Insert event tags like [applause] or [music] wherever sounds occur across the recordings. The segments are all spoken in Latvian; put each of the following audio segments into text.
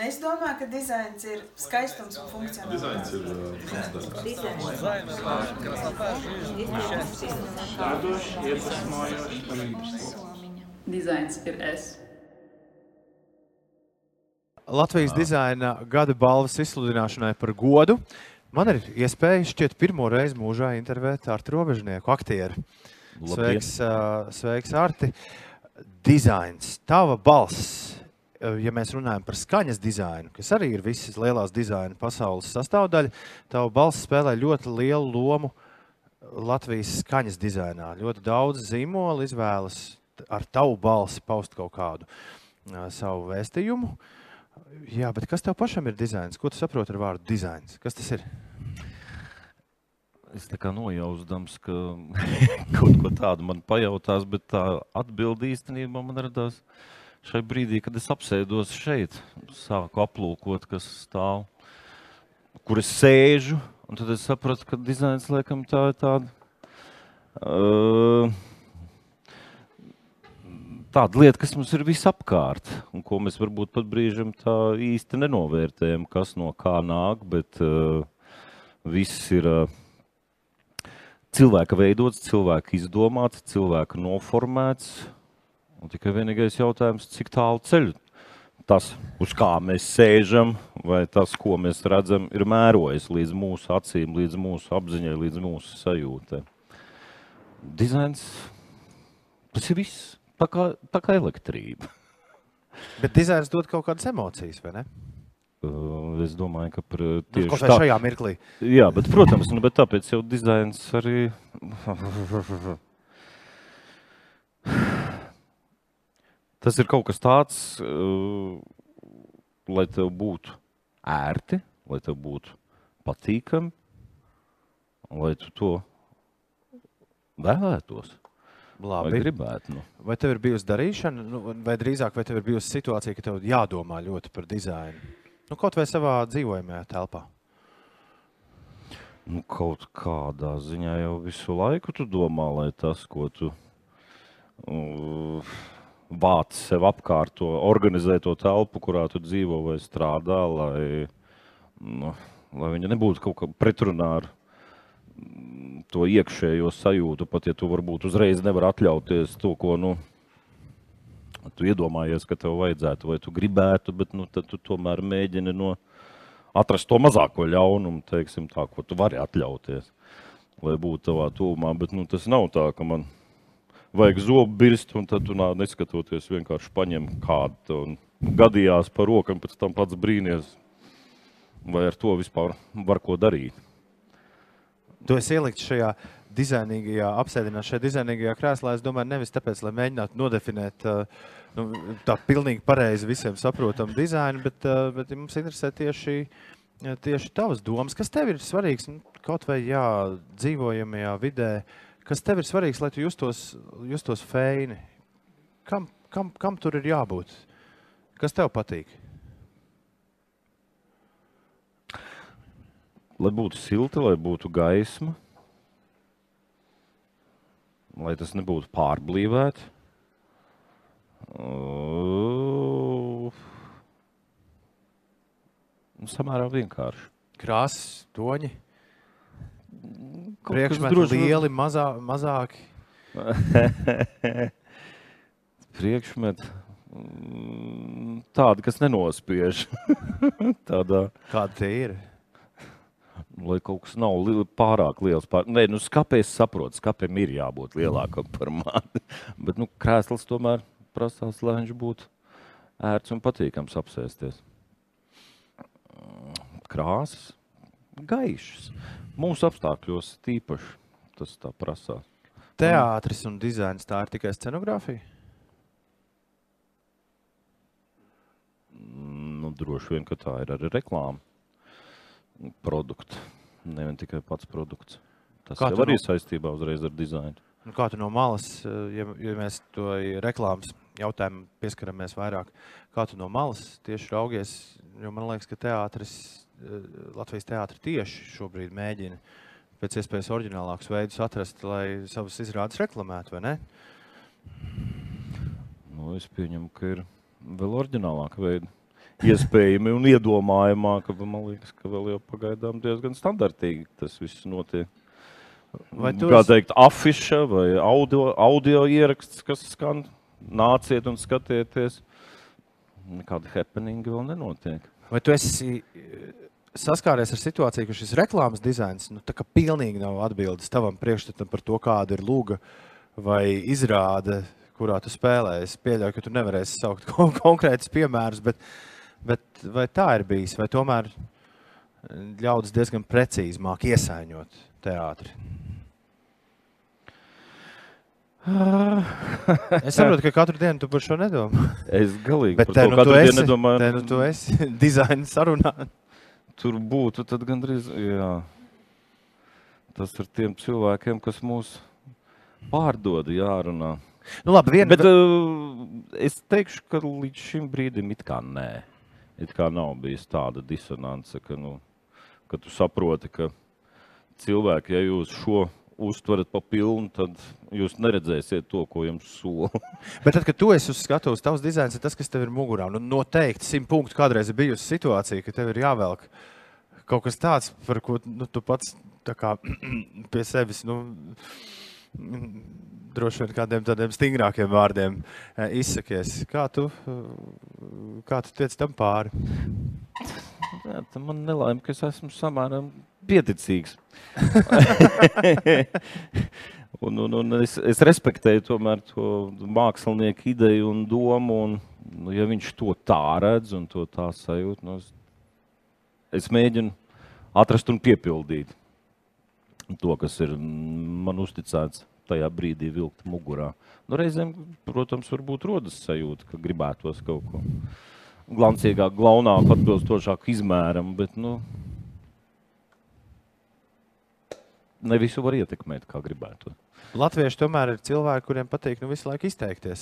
Es domāju, ka dizains ir skaistums un funkcionāls. Dizains ir uh, funkcionāls. Dizains ir es. Latvijas dizaina gada balvas izsludināšanai par godu man ir iespēja šķiet pirmo reizi mūžā intervēt Artu Robežnieku, aktieru. Sveiks, uh, sveiks Arti! Dizains, tava balss! Ā, Ja mēs runājam par skaņas dizainu, kas arī ir visas lielās dizaina pasaules sastāvdaļa, tava balss spēlē ļoti lielu lomu Latvijas skaņas dizainā. Ļoti daudz zīmolu izvēlas ar tavu balsi paust kaut kādu ā, savu vēstījumu. Jā, bet kas tev pašam ir dizains? Ko tu saproti ar vārdu dizains? Kas tas ir? Es tā kā nojausdams, ka [laughs] kaut ko tādu man pajautās, bet tā atbilde īstenībā man radās šai brīdī, kad es apsēdos šeit, sāku aplūkot, kas stāv, kur es sēžu, un tad es sapratu, ka dizains laikam tā ir tāda. Uh, Tāda lieta, kas mums ir visapkārt, un ko mēs varbūt pat brīžam tā īsti nenovērtējam, kas no kā nāk, bet uh, viss ir uh, cilvēka veidots, cilvēka izdomāts, cilvēka noformēts. Un tikai vienīgais jautājums, cik tālu ceļu tas, uz kā mēs sēžam, vai tas, ko mēs redzam, ir mērojis līdz mūsu acīm, līdz mūsu apziņai, līdz mūsu sajūtai. Dizains, tas ir viss. Tā kā, tā kā elektrība. [laughs] Bet dizains dod kaut kādas emocijas, vai ne? Uh, Es domāju, ka par, Nu, tieši Kaut kā tā, šajā mirklī. Jā, bet, protams, nu, bet tāpēc jau dizains arī. [laughs] Tas ir kaut kas tāds, uh, lai tev būtu ērti, lai tev būtu patīkami, lai tu to vēlētos. Vai Labi. gribētu? Nu. Vai tev ir bijusi darīšana, nu, vai drīzāk vai tev ir bijusi situācija, ka tev jādomā ļoti par dizainu? Nu, kaut vai savā dzīvojamajā telpā. Nu, kaut kādā ziņā jau visu laiku tu domā, lai tas, ko tu uh, vāc sev apkārt, to organizē to telpu, kurā tu dzīvo vai strādā, lai, nu, lai viņa nebūtu kaut kā pretrunā ar mm, to iekšējo sajūtu, pat ja tu varbūt uzreiz nevar atļauties to, ko, nu, tu iedomājies, ka tev vajadzētu vai tu gribētu, bet, nu, tu tomēr mēģini no atrast to mazāko ļaunumu, teiksim, tā, ko tu vari atļauties, lai būtu tavā tūmā. Bet nu, tas nav tā, ka man vajag zobu birst, un tad tu nā, neskatoties vienkārši paņem kādu un gadījās par rokam, pēc tam pats brīnies, vai ar to vispār var ko darīt. Tu esi ielikts šajā dizainīgajā, apsēdināts šajā dizainīgajā krēslā. Es domāju, nevis tāpēc, lai mēģinātu nodefinēt uh, nu, tā pilnīgi pareizi visiem saprotamu dizainu, bet, uh, bet mums interesē tieši, uh, tieši tavas domas. Kas tev ir svarīgs nu, kaut vai jā, dzīvojamajā vidē? Kas tev ir svarīgs, lai tu justos, justos feini? Kam, kam, kam tur ir jābūt? Kas tev patīk? Lai būtu silta, lai būtu gaisma, lai tas nebūtu pārblīvēts. Uh, nu, samērā vienkārši. Krāsas, toņi, priekšmeti lieli, mazā, mazāki. [laughs] Priekšmeti mm, tādi, kas nenospiež. [laughs] Tādā, Kāda tie ir? lai kaut kas nav li pārāk liels. Pār... Nē, nu, skāpēs saprot, skāpēm ir jābūt lielākam par mani. [laughs] Bet, nu, krēsls tomēr prasās, lai viņš būtu ērts un patīkams apsēsties. Krāsas, gaišas. Mūsu apstākļos tīpaši tas tā prasās. Teātris un dizains tā ir tikai scenogrāfija. Nu, droši vien, ka tā ir arī reklāma. Produkts. Ne vien tikai pats produkts. Tas Kā tu arī no- saistībā uzreiz ar dizainu. Nu, kā tu no malas, eh, ja, ja mēs to reklāmas jautājumu pieskaramies vairāk, kā tu no malas tieši raugies? Jo man liekas, ka teātris, Latvijas teātris tieši šobrīd mēģina pēc iespējas oriģinālākus veidus atrast, lai savas izrādes reklamētu, vai ne? Nu, es pieņemu, ka ir vēl oriģinālāka veida. iespējami un iedomājamāk, ka man liekas, ka vēl jau pagaidām diezgan standartīgi tas viss notiek. Vai tu Kā esi- teikt, afiša vai audio, audio ieraksts, kas skan, nāciet un skatieties. Nekāda happeninga vēl nenotiek. Vai tu esi eh, saskāries ar situāciju, ka šis reklāmas dizains nu, pilnīgi nav atbildes tavam priekšstatam par to, kāda ir lūga vai izrāde, kurā tu spēlē? Es pieļauju, ka tu nevarēsi saukt kon [laughs] konkrētus piemērus, bet, bet vai tā ir bijis? Vai tomēr eh, ļaudis diezgan precīzi māk iesaiņot teātri? [laughs] Es saprotu, ka katru dienu tu par šo nedomā. Es galīgi Bet par te to nu katru tu dienu esi, nedomāju. te nu tu esi [laughs] dizaina sarunā. Tur būtu tad gandrīz. Jā. Tas ir tiem cilvēkiem, kas mūs pārdod, jārunā. Nu, labi, viena, Bet uh, es teikšu, ka līdz šim brīdim it kā nē. It kā nav bijis tāda disonance, ka, nu, ka tu saproti, ka cilvēki, ja jūs šo uztverat pa pilnu, tad jūs neredzēsiet to, ko jums sola. [laughs] Bet tad, kad tu esi uz skatuves, tavs dizains ir tas, kas tev ir mugurā. Nu, noteikti simt punktu kādreiz ir bijusi situācija, ka tev ir jāvelk kaut kas tāds, par ko nu, tu pats kā, [clears throat] pie sevis. Nu, Droši vien kādiem tādiem stingrākiem vārdiem eh, izsakies. Kā tu, eh, kā tu tiec tam pāri? Jā, man nelaime, ka es esmu samērā pieticīgs. [laughs] un, un, un es, es respektēju tomēr to mākslinieku ideju un domu. Un, nu, ja viņš to tā redz un to tā sajūt, nu, es, es mēģinu atrast un piepildīt to, kas ir man uzticēts tajā brīdī vilkt mugurā. Nu, reizēm, protams, varbūt rodas sajūta, ka gribētos kaut ko glancīgāk, glaunāk, atbilstošāk izmēram, bet nu, ne visu var ietekmēt, kā gribētu. Latvieši tomēr ir cilvēki, kuriem patīk nu, visu laiku izteikties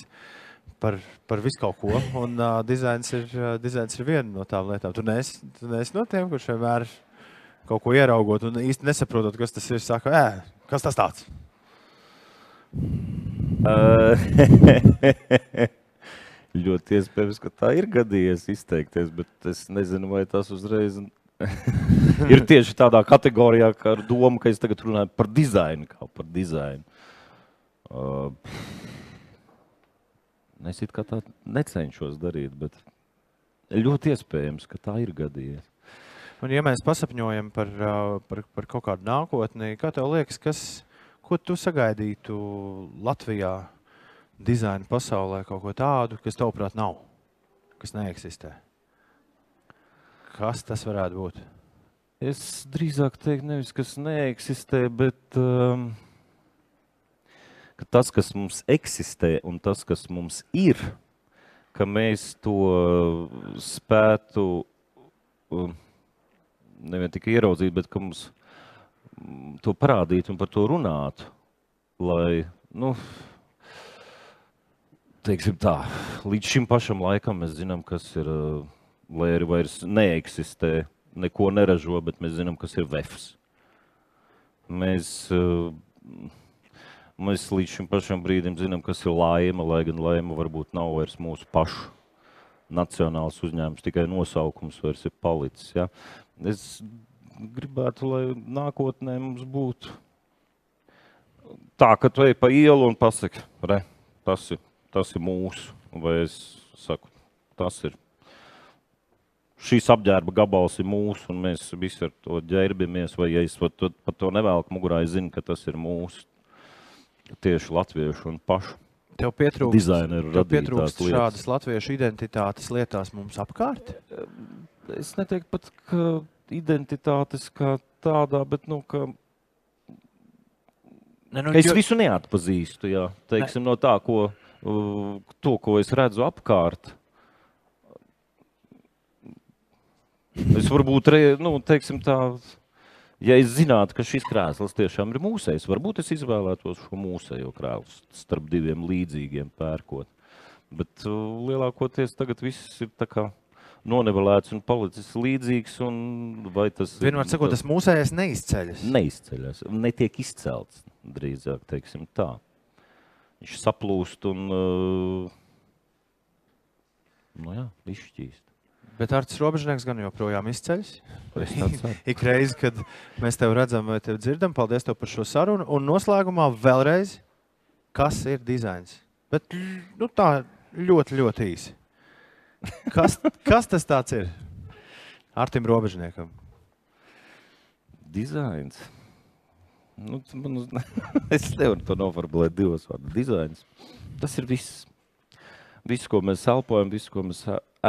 par, par visu kaut ko. Un uh, dizains, ir, uh, dizains ir viena no tām lietām. Tu neesi, tu neesi no tiem, kurš vienmēr kaut ko ieraugot un īsti nesaprotot, kas tas ir. Saka, ē, kas tas tāds? [laughs] Ļoti iespējams, ka tā ir gadījies izteikties, bet es nezinu, vai tas uzreiz [laughs] ir tieši tādā kategorijā, kā ar domu, ka es tagad runāju par dizainu. Kā par dizainu. Uh, es it kā tā necenšos darīt, bet ļoti iespējams, ka tā ir gadījies. Un, ja mēs pasapņojam par, uh, par, par kaut kādu nākotni, kā tev liekas, kas, ko tu sagaidītu Latvijā, dizaina pasaulē, kaut ko tādu, kas tavuprāt nav, kas neeksistē? Kas tas varētu būt? Es drīzāk teiktu, nevis kas neeksistē, bet um, ka tas, kas mums eksistē un tas, kas mums ir, ka mēs to spētu um, nevien tikai ieraudzīt, bet ka mums mm, to parādīt un par to runāt. Lai, nu, teiksim tā, līdz šim pašam laikam mēs zinām, kas ir, uh, lai arī vairs neeksistē, neko neražo, bet mēs zinām, kas ir vefs. Mēs, uh, mēs līdz šim pašam brīdim zinām, kas ir laime, lai gan laime varbūt nav vairs mūsu pašu nacionāls uzņēmums, tikai nosaukums vairs ir palicis. Ja? Es gribētu, lai nākotnē mums būtu tā, ka tu ej pa ielu un pasaki, re, tas ir, tas ir mūsu, vai es saku, tas ir. Šīs apģērba gabals ir mūsu, un mēs visi ar to ģērbamies. Vai ja es pat to, pat to nevelku mugurā, es zinu, ka tas ir mūsu tieši latviešu un pašu Tev pietrūkst, dizaineru tev pietrūkst lietas. šādas latviešu identitātes lietās mums apkārt? Es neteiktu pat, ka identitātes kā tādā, bet nu, ka Ne, nu, Es jo- visu neatpazīstu. Jā. Teiksim, no tā, ko, uh, to, ko es redzu apkārt. [laughs] Es varbūt, re, nu, teiksim, tā, ja es zinātu, ka šis krēsls tiešām ir mūsejs, varbūt es izvēlētos šo mūsejo krēslu starp diviem līdzīgiem pērkot. Bet uh, lielākoties tagad viss ir tā kā nonevelēts un palicis līdzīgs. Un vai tas ir- Vienmēr sakot, tas mūsējais neizceļas. neizceļas, netiek izcelts. Drīzāk, teiksim tā. Viņš saplūst un uh, nu jā, izšķīst. Bet ar tas robežnieks gan joprojām izceļas. [laughs] Ik reizi, kad mēs tevi redzam vai tevi dzirdam, paldies tev par šo sarunu. Un noslēgumā vēlreiz, kas ir dizains? Bet nu, tā ļoti, ļoti īsi. Kas, [laughs] kas tas tāds ir? Artim Robežniekam. Dizains. Nu, man, uz... [laughs] es nevaru to noformulēt divos vārdos. Dizains. Tas ir viss. Viss, ko mēs elpojam, viss, ko mēs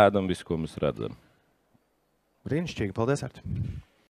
ēdam, viss, ko mēs redzam. Brīnišķīgi, paldies! Arti.